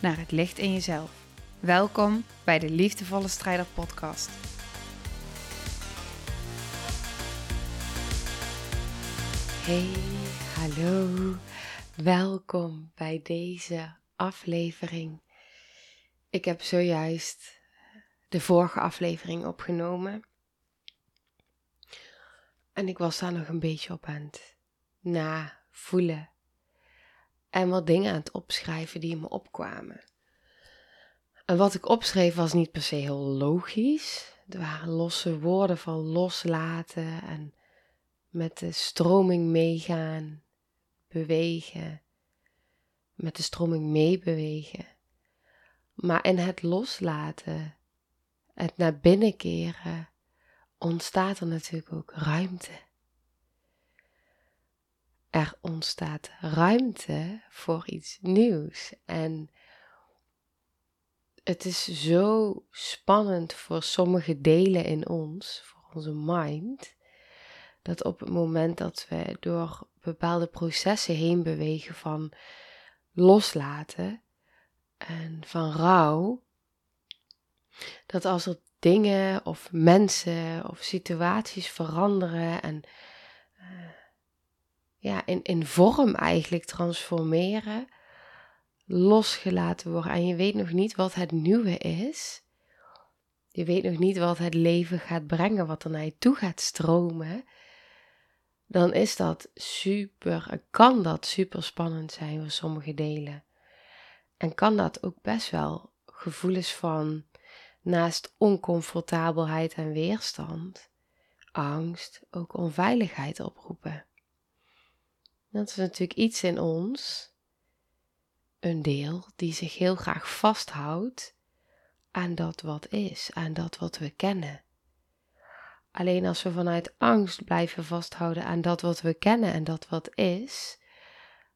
naar het licht in jezelf. Welkom bij de Liefdevolle Strijder Podcast. Hey, hallo. Welkom bij deze aflevering. Ik heb zojuist de vorige aflevering opgenomen. En ik was daar nog een beetje op het navoelen. En wat dingen aan het opschrijven die me opkwamen. En wat ik opschreef was niet per se heel logisch. Er waren losse woorden van loslaten en met de stroming meegaan, bewegen, met de stroming meebewegen. Maar in het loslaten, het naar binnen keren, ontstaat er natuurlijk ook ruimte. Er ontstaat ruimte voor iets nieuws. En het is zo spannend voor sommige delen in ons, voor onze mind, dat op het moment dat we door bepaalde processen heen bewegen van loslaten en van rouw, dat als er dingen of mensen of situaties veranderen en ja, in, in vorm eigenlijk transformeren, losgelaten worden en je weet nog niet wat het nieuwe is. Je weet nog niet wat het leven gaat brengen, wat er naar je toe gaat stromen. Dan is dat super, kan dat super spannend zijn voor sommige delen. En kan dat ook best wel gevoelens van naast oncomfortabelheid en weerstand, angst, ook onveiligheid oproepen. Dat is natuurlijk iets in ons, een deel die zich heel graag vasthoudt aan dat wat is, aan dat wat we kennen. Alleen als we vanuit angst blijven vasthouden aan dat wat we kennen en dat wat is,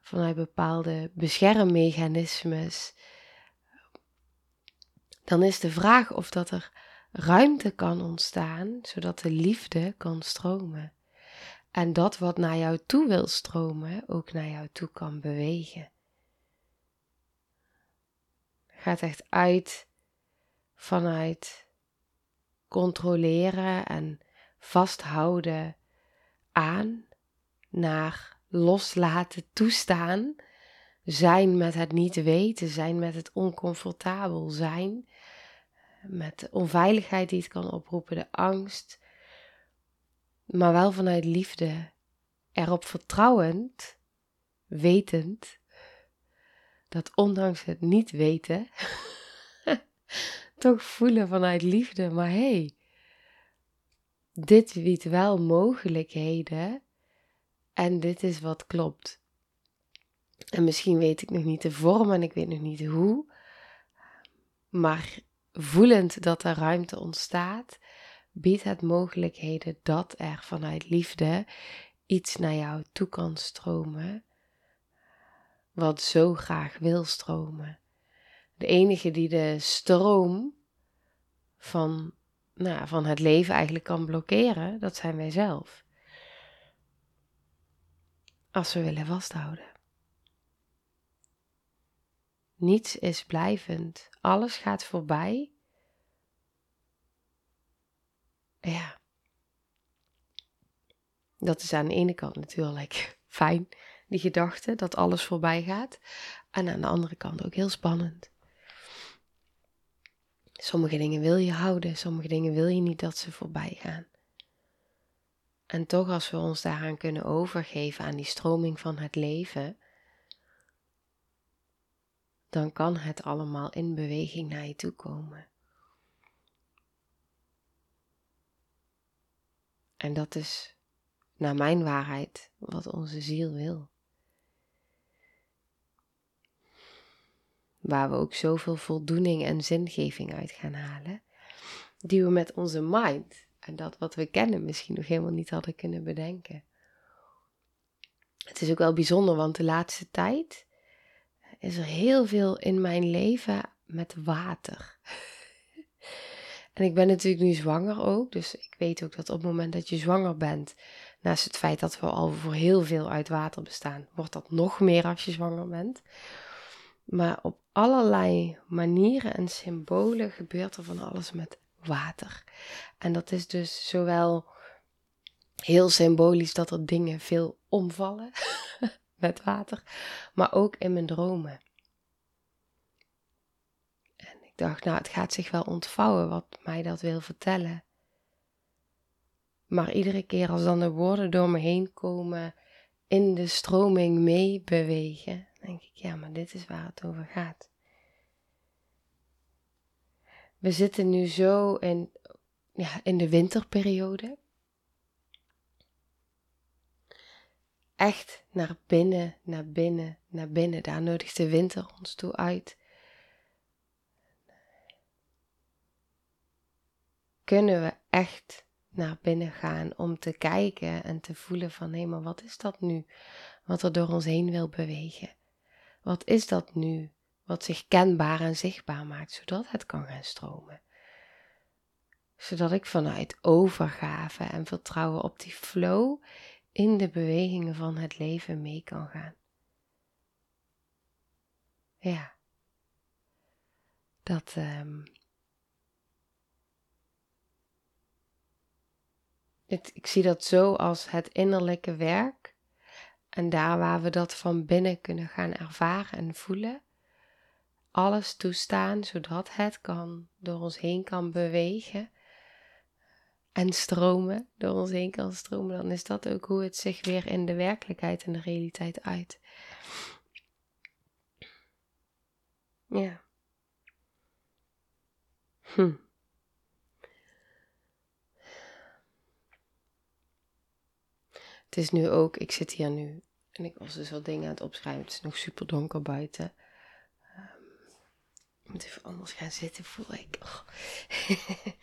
vanuit bepaalde beschermmechanismes, dan is de vraag of dat er ruimte kan ontstaan, zodat de liefde kan stromen. En dat wat naar jou toe wil stromen, ook naar jou toe kan bewegen. Gaat echt uit vanuit controleren en vasthouden aan naar loslaten, toestaan, zijn met het niet weten, zijn met het oncomfortabel zijn, met de onveiligheid die het kan oproepen, de angst, maar wel vanuit liefde, erop vertrouwend, wetend, dat ondanks het niet weten, toch voelen vanuit liefde, maar hé, hey, dit biedt wel mogelijkheden en dit is wat klopt. En misschien weet ik nog niet de vorm en ik weet nog niet hoe, maar voelend dat er ruimte ontstaat, biedt het mogelijkheden dat er vanuit liefde iets naar jou toe kan stromen, wat zo graag wil stromen. De enige die de stroom van, nou, van het leven eigenlijk kan blokkeren, dat zijn wij zelf. Als we willen vasthouden. Niets is blijvend. Alles gaat voorbij. Ja. Dat is aan de ene kant natuurlijk fijn, die gedachte dat alles voorbij gaat. En aan de andere kant ook heel spannend. Sommige dingen wil je houden, sommige dingen wil je niet dat ze voorbij gaan. En toch, als we ons daaraan kunnen overgeven aan die stroming van het leven, dan kan het allemaal in beweging naar je toe komen. En dat is, naar mijn waarheid, wat onze ziel wil. waar we ook zoveel voldoening en zingeving uit gaan halen, die we met onze mind en dat wat we kennen misschien nog helemaal niet hadden kunnen bedenken. Het is ook wel bijzonder, want de laatste tijd is er heel veel in mijn leven met water. En ik ben natuurlijk nu zwanger ook, dus ik weet ook dat op het moment dat je zwanger bent, naast het feit dat we al voor heel veel uit water bestaan, wordt dat nog meer als je zwanger bent. Maar op allerlei manieren en symbolen gebeurt er van alles met water. En dat is dus zowel heel symbolisch dat er dingen veel omvallen met water, maar ook in mijn dromen. Dacht, nou, het gaat zich wel ontvouwen wat mij dat wil vertellen. Maar iedere keer als dan de woorden door me heen komen, in de stroming meebewegen, denk ik, ja, maar dit is waar het over gaat. We zitten nu zo in, ja, in de winterperiode. Echt naar binnen, naar binnen, naar binnen. Daar nodigt de winter ons toe uit. Kunnen we echt naar binnen gaan om te kijken en te voelen van hé, maar wat is dat nu wat er door ons heen wil bewegen? Wat is dat nu wat zich kenbaar en zichtbaar maakt, zodat het kan gaan stromen? Zodat ik vanuit overgave en vertrouwen op die flow in de bewegingen van het leven mee kan gaan. Ja, dat. Um, ik zie dat zo als het innerlijke werk. En daar waar we dat van binnen kunnen gaan ervaren en voelen. Alles toestaan zodat het kan, door ons heen kan bewegen. En stromen, door ons heen kan stromen. Dan is dat ook hoe het zich weer in de werkelijkheid en de realiteit uit. Ja. Hm. Het is nu ook, ik zit hier nu en ik was dus wat dingen aan het opschrijven. Het is nog super donker buiten. Um, ik moet even anders gaan zitten, voel ik.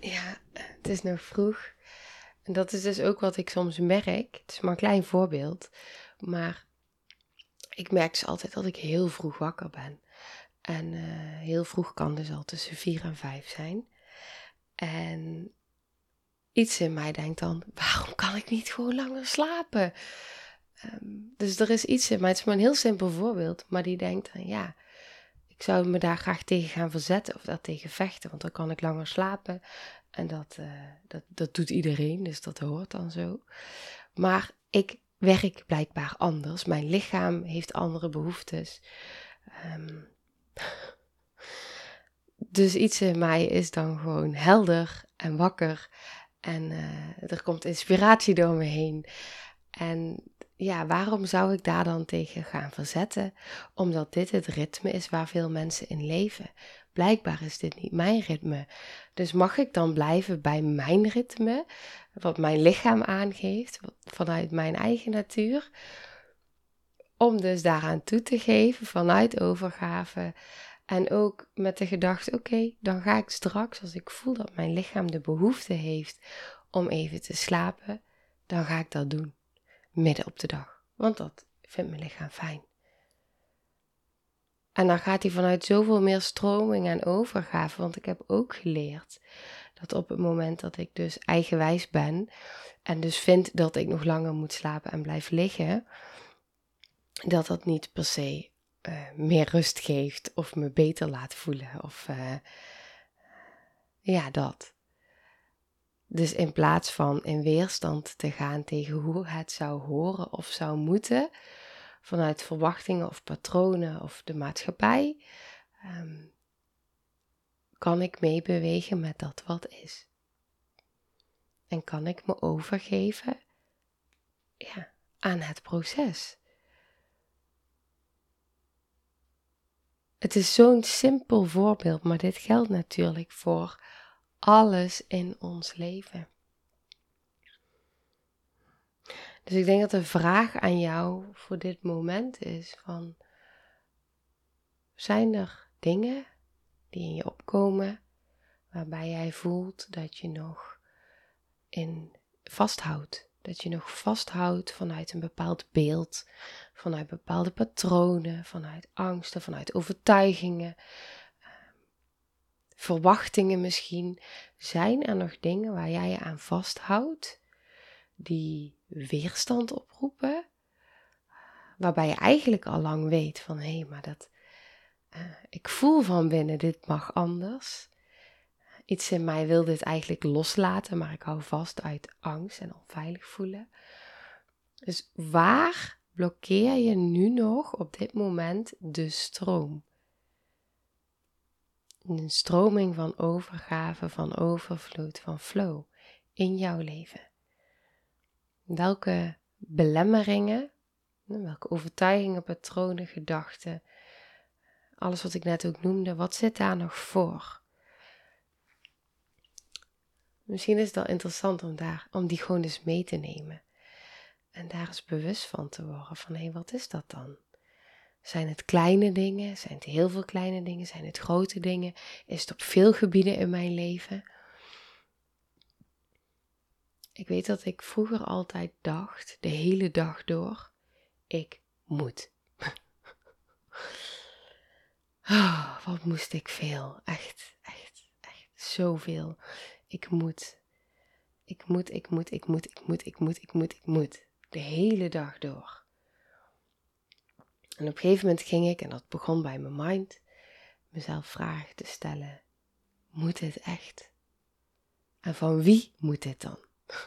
Ja, het is nog vroeg. En dat is dus ook wat ik soms merk. Het is maar een klein voorbeeld. Maar ik merk dus altijd dat ik heel vroeg wakker ben. En uh, heel vroeg kan dus al tussen vier en vijf zijn. En iets in mij denkt dan: waarom kan ik niet gewoon langer slapen? Um, dus er is iets in mij, het is maar een heel simpel voorbeeld, maar die denkt dan: ja, ik zou me daar graag tegen gaan verzetten of daar tegen vechten, want dan kan ik langer slapen. En dat, uh, dat, dat doet iedereen, dus dat hoort dan zo. Maar ik werk blijkbaar anders. Mijn lichaam heeft andere behoeftes. Um, dus iets in mij is dan gewoon helder en wakker en uh, er komt inspiratie door me heen. En ja, waarom zou ik daar dan tegen gaan verzetten? Omdat dit het ritme is waar veel mensen in leven. Blijkbaar is dit niet mijn ritme. Dus mag ik dan blijven bij mijn ritme, wat mijn lichaam aangeeft, vanuit mijn eigen natuur? Om dus daaraan toe te geven vanuit overgave. En ook met de gedachte: oké, dan ga ik straks, als ik voel dat mijn lichaam de behoefte heeft om even te slapen, dan ga ik dat doen. Midden op de dag. Want dat vindt mijn lichaam fijn. En dan gaat hij vanuit zoveel meer stroming en overgave. Want ik heb ook geleerd dat op het moment dat ik dus eigenwijs ben. En dus vind dat ik nog langer moet slapen en blijf liggen. Dat dat niet per se uh, meer rust geeft of me beter laat voelen. Of uh, ja, dat. Dus in plaats van in weerstand te gaan tegen hoe het zou horen of zou moeten, vanuit verwachtingen of patronen of de maatschappij, um, kan ik meebewegen met dat wat is. En kan ik me overgeven ja, aan het proces. Het is zo'n simpel voorbeeld, maar dit geldt natuurlijk voor alles in ons leven. Dus ik denk dat de vraag aan jou voor dit moment is van zijn er dingen die in je opkomen waarbij jij voelt dat je nog in vasthoudt. Dat je nog vasthoudt vanuit een bepaald beeld, vanuit bepaalde patronen, vanuit angsten, vanuit overtuigingen, ehm, verwachtingen misschien. Zijn er nog dingen waar jij je aan vasthoudt, die weerstand oproepen, waarbij je eigenlijk al lang weet van hé, hey, maar dat, uh, ik voel van binnen, dit mag anders. Iets in mij wil dit eigenlijk loslaten, maar ik hou vast uit angst en onveilig voelen. Dus waar blokkeer je nu nog op dit moment de stroom? Een stroming van overgave, van overvloed, van flow in jouw leven. Welke belemmeringen, welke overtuigingen, patronen, gedachten, alles wat ik net ook noemde, wat zit daar nog voor? Misschien is het wel interessant om, daar, om die gewoon eens mee te nemen. En daar eens bewust van te worden van hé, hey, wat is dat dan? Zijn het kleine dingen? Zijn het heel veel kleine dingen? Zijn het grote dingen? Is het op veel gebieden in mijn leven? Ik weet dat ik vroeger altijd dacht, de hele dag door, ik moet. oh, wat moest ik veel? Echt, echt, echt zoveel. Ik moet. Ik moet, ik moet, ik moet, ik moet, ik moet, ik moet, ik moet. De hele dag door. En op een gegeven moment ging ik, en dat begon bij mijn mind, mezelf vragen te stellen: Moet dit echt? En van wie moet dit dan?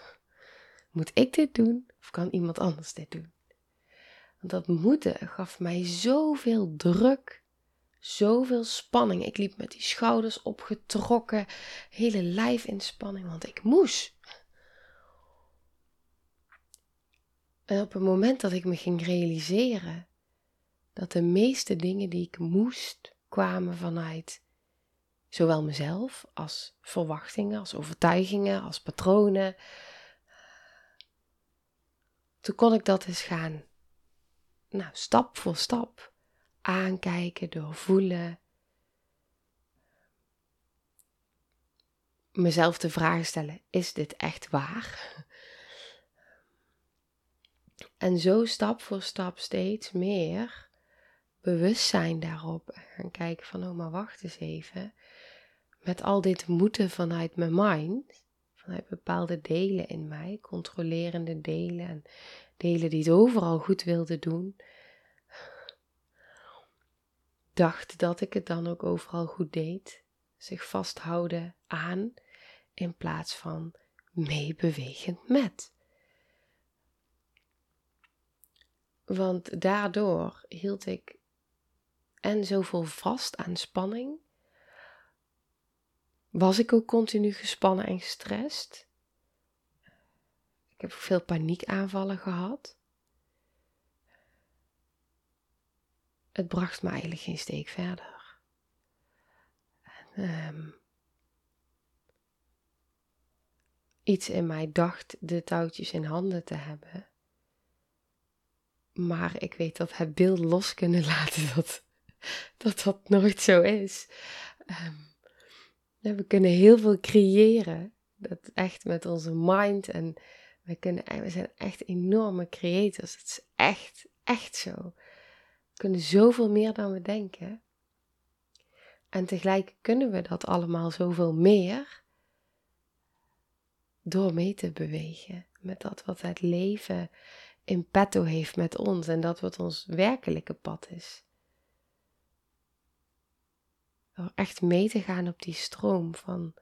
Moet ik dit doen of kan iemand anders dit doen? Want dat moeten gaf mij zoveel druk zoveel spanning. Ik liep met die schouders opgetrokken, hele lijfinspanning, want ik moest. En op het moment dat ik me ging realiseren dat de meeste dingen die ik moest kwamen vanuit zowel mezelf als verwachtingen, als overtuigingen, als patronen. Toen kon ik dat eens gaan, nou, stap voor stap aankijken, doorvoelen. Mezelf de vraag stellen: is dit echt waar? En zo stap voor stap steeds meer bewustzijn daarop gaan kijken van oh maar wacht eens even. Met al dit moeten vanuit mijn mind, vanuit bepaalde delen in mij, controlerende delen en delen die het overal goed wilden doen, dacht dat ik het dan ook overal goed deed. Zich vasthouden aan in plaats van meebewegend met. Want daardoor hield ik en zoveel vast aan spanning. Was ik ook continu gespannen en gestrest. Ik heb veel paniekaanvallen gehad. Het bracht me eigenlijk geen steek verder. En, ehm, iets in mij dacht de touwtjes in handen te hebben. Maar ik weet dat het beeld los kunnen laten dat dat, dat nooit zo is. Um, we kunnen heel veel creëren. Dat echt met onze mind. En we, kunnen, we zijn echt enorme creators. Het is echt, echt zo kunnen zoveel meer dan we denken. En tegelijk kunnen we dat allemaal zoveel meer door mee te bewegen met dat wat het leven in petto heeft met ons en dat wat ons werkelijke pad is. Door echt mee te gaan op die stroom van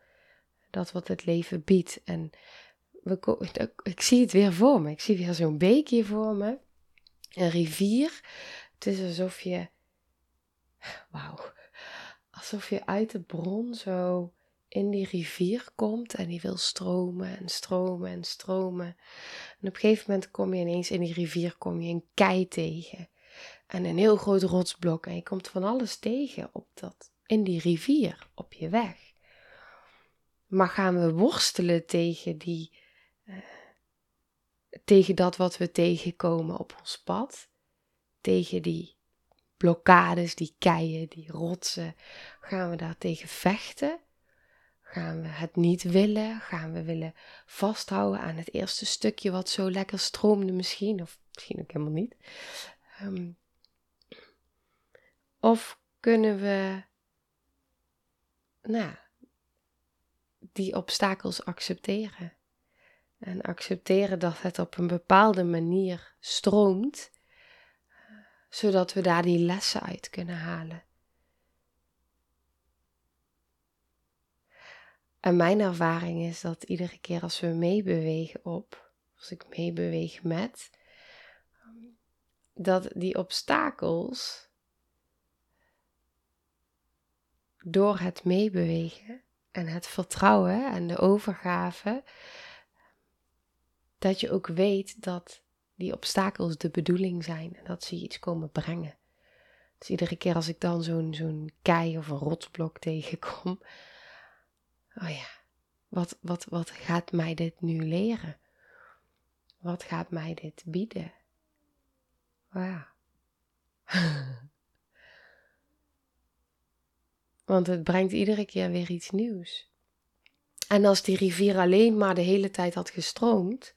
dat wat het leven biedt. En ik zie het weer voor me. Ik zie weer zo'n beekje voor me. Een rivier het is alsof je, wauw, alsof je uit de bron zo in die rivier komt en die wil stromen en stromen en stromen. En op een gegeven moment kom je ineens in die rivier kom je een kei tegen en een heel groot rotsblok en je komt van alles tegen op dat, in die rivier op je weg. Maar gaan we worstelen tegen die, uh, tegen dat wat we tegenkomen op ons pad? Tegen die blokkades, die keien, die rotsen, gaan we daar tegen vechten? Gaan we het niet willen? Gaan we willen vasthouden aan het eerste stukje wat zo lekker stroomde misschien? Of misschien ook helemaal niet. Ehm, of kunnen we nou, die obstakels accepteren? En accepteren dat het op een bepaalde manier stroomt, zodat we daar die lessen uit kunnen halen. En mijn ervaring is dat iedere keer als we meebewegen op, als ik meebeweeg met, dat die obstakels door het meebewegen en het vertrouwen en de overgave, dat je ook weet dat die obstakels de bedoeling zijn en dat ze iets komen brengen. Dus iedere keer als ik dan zo'n kei of een rotsblok tegenkom, oh ja, wat, wat, wat gaat mij dit nu leren? Wat gaat mij dit bieden? Oh. Want het brengt iedere keer weer iets nieuws. En als die rivier alleen maar de hele tijd had gestroomd,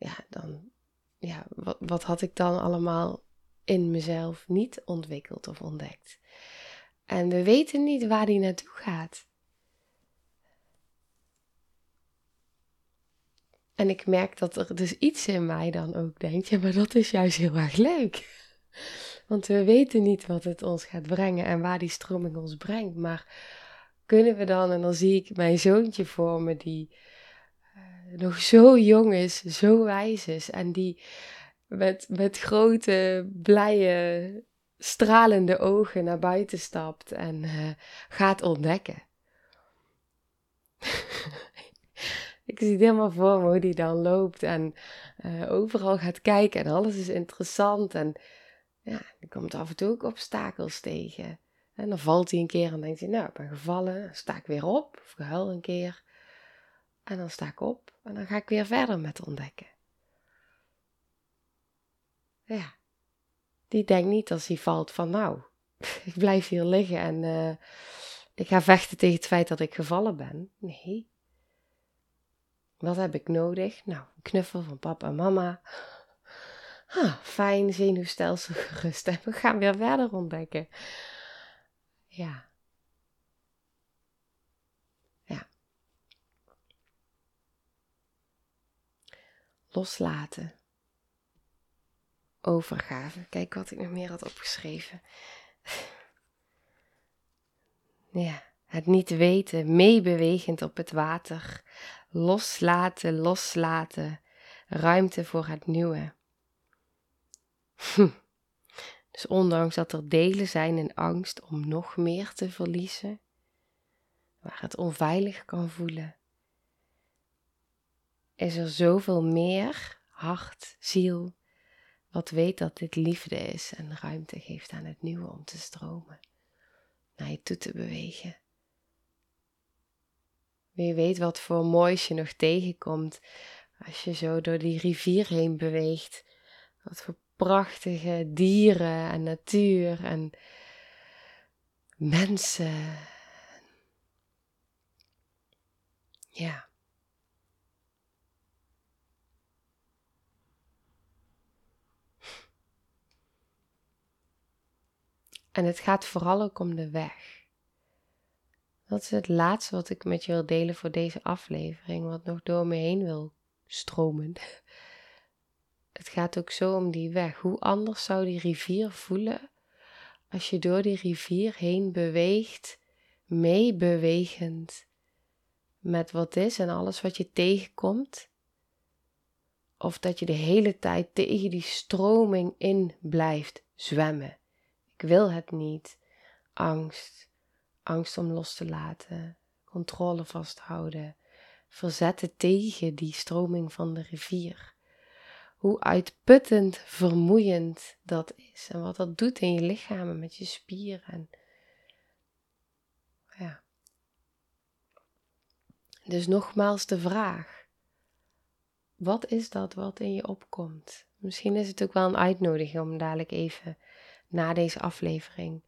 ja, dan, ja, wat, wat had ik dan allemaal in mezelf niet ontwikkeld of ontdekt? En we weten niet waar die naartoe gaat. En ik merk dat er dus iets in mij dan ook denkt, ja, maar dat is juist heel erg leuk. Want we weten niet wat het ons gaat brengen en waar die stroming ons brengt. Maar kunnen we dan, en dan zie ik mijn zoontje voor me, die nog zo jong is, zo wijs is en die met, met grote, blije, stralende ogen naar buiten stapt en uh, gaat ontdekken. ik zie helemaal voor me hoe die dan loopt en uh, overal gaat kijken en alles is interessant. En ja, die komt af en toe ook obstakels tegen. En dan valt hij een keer en denkt hij, nou, ik ben gevallen. Sta ik weer op, of gehuil een keer. En dan sta ik op en dan ga ik weer verder met ontdekken. Ja, die denkt niet als hij valt van, nou, ik blijf hier liggen en uh, ik ga vechten tegen het feit dat ik gevallen ben. Nee. Wat heb ik nodig? Nou, een knuffel van papa en mama. Ah, fijn, zenuwstelsel gerust. En we gaan weer verder ontdekken. Ja. Loslaten. Overgave. Kijk wat ik nog meer had opgeschreven. Ja, het niet weten, meebewegend op het water. Loslaten, loslaten. Ruimte voor het nieuwe. Dus ondanks dat er delen zijn in angst om nog meer te verliezen, waar het onveilig kan voelen, is er zoveel meer hart, ziel, wat weet dat dit liefde is en ruimte geeft aan het nieuwe om te stromen, naar je toe te bewegen. Wie weet wat voor moois je nog tegenkomt als je zo door die rivier heen beweegt. Wat voor prachtige dieren en natuur en mensen. Ja. En het gaat vooral ook om de weg. Dat is het laatste wat ik met je wil delen voor deze aflevering, wat nog door me heen wil stromen het gaat ook zo om die weg. Hoe anders zou die rivier voelen als je door die rivier heen beweegt, meebewegend met wat is en alles wat je tegenkomt? Of dat je de hele tijd tegen die stroming in blijft zwemmen. Ik wil het niet. Angst. Angst om los te laten. Controle vasthouden. Verzetten tegen die stroming van de rivier hoe uitputtend vermoeiend dat is. En wat dat doet in je lichaam en met je spieren. Ja. Dus nogmaals de vraag. Wat is dat wat in je opkomt? Misschien is het ook wel een uitnodiging om dadelijk even na deze aflevering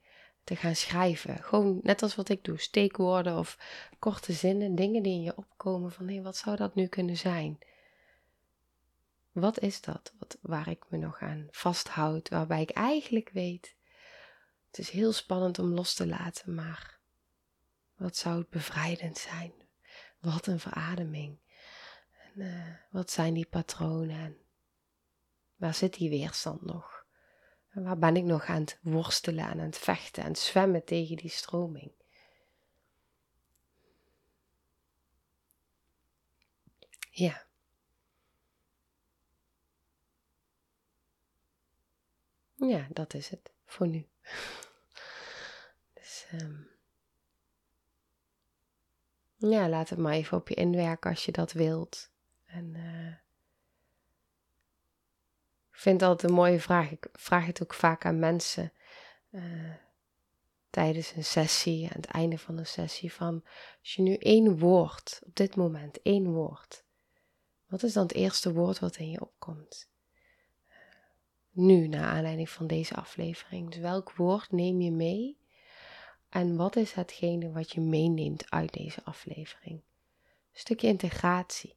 te gaan schrijven. Gewoon net als wat ik doe, steekwoorden of korte zinnen, dingen die in je opkomen van hé, wat zou dat nu kunnen zijn? Wat is dat wat, waar ik me nog aan vasthoud, waarbij ik eigenlijk weet, het is heel spannend om los te laten, maar wat zou het bevrijdend zijn? Wat een verademing. En uh, wat zijn die patronen? En waar zit die weerstand nog? Waar ben ik nog aan het worstelen en aan het vechten en zwemmen tegen die stroming? Ja. Ja, dat is het voor nu. dus um, ja, laat het maar even op je inwerken als je dat wilt. En uh, vind het altijd een mooie vraag. Ik vraag het ook vaak aan mensen uh, tijdens een sessie, aan het einde van een sessie, van als je nu één woord, op dit moment één woord, wat is dan het eerste woord wat in je opkomt? nu, naar aanleiding van deze aflevering. Dus welk woord neem je mee? En wat is hetgene wat je meeneemt uit deze aflevering? Een stukje integratie.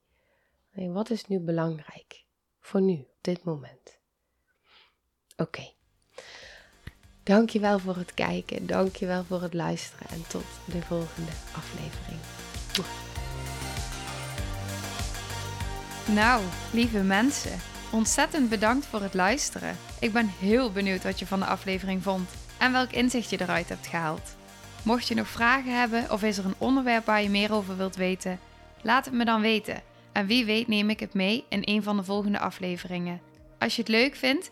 wat is nu belangrijk voor nu, op dit moment? Oké. Okay. Dankjewel voor het kijken, dankjewel voor het luisteren en tot de volgende aflevering. Nou, lieve mensen. Ontzettend bedankt voor het luisteren. Ik ben heel benieuwd wat je van de aflevering vond en welk inzicht je eruit hebt gehaald. Mocht je nog vragen hebben of is er een onderwerp waar je meer over wilt weten, laat het me dan weten. En wie weet neem ik het mee in een van de volgende afleveringen. Als je het leuk vindt,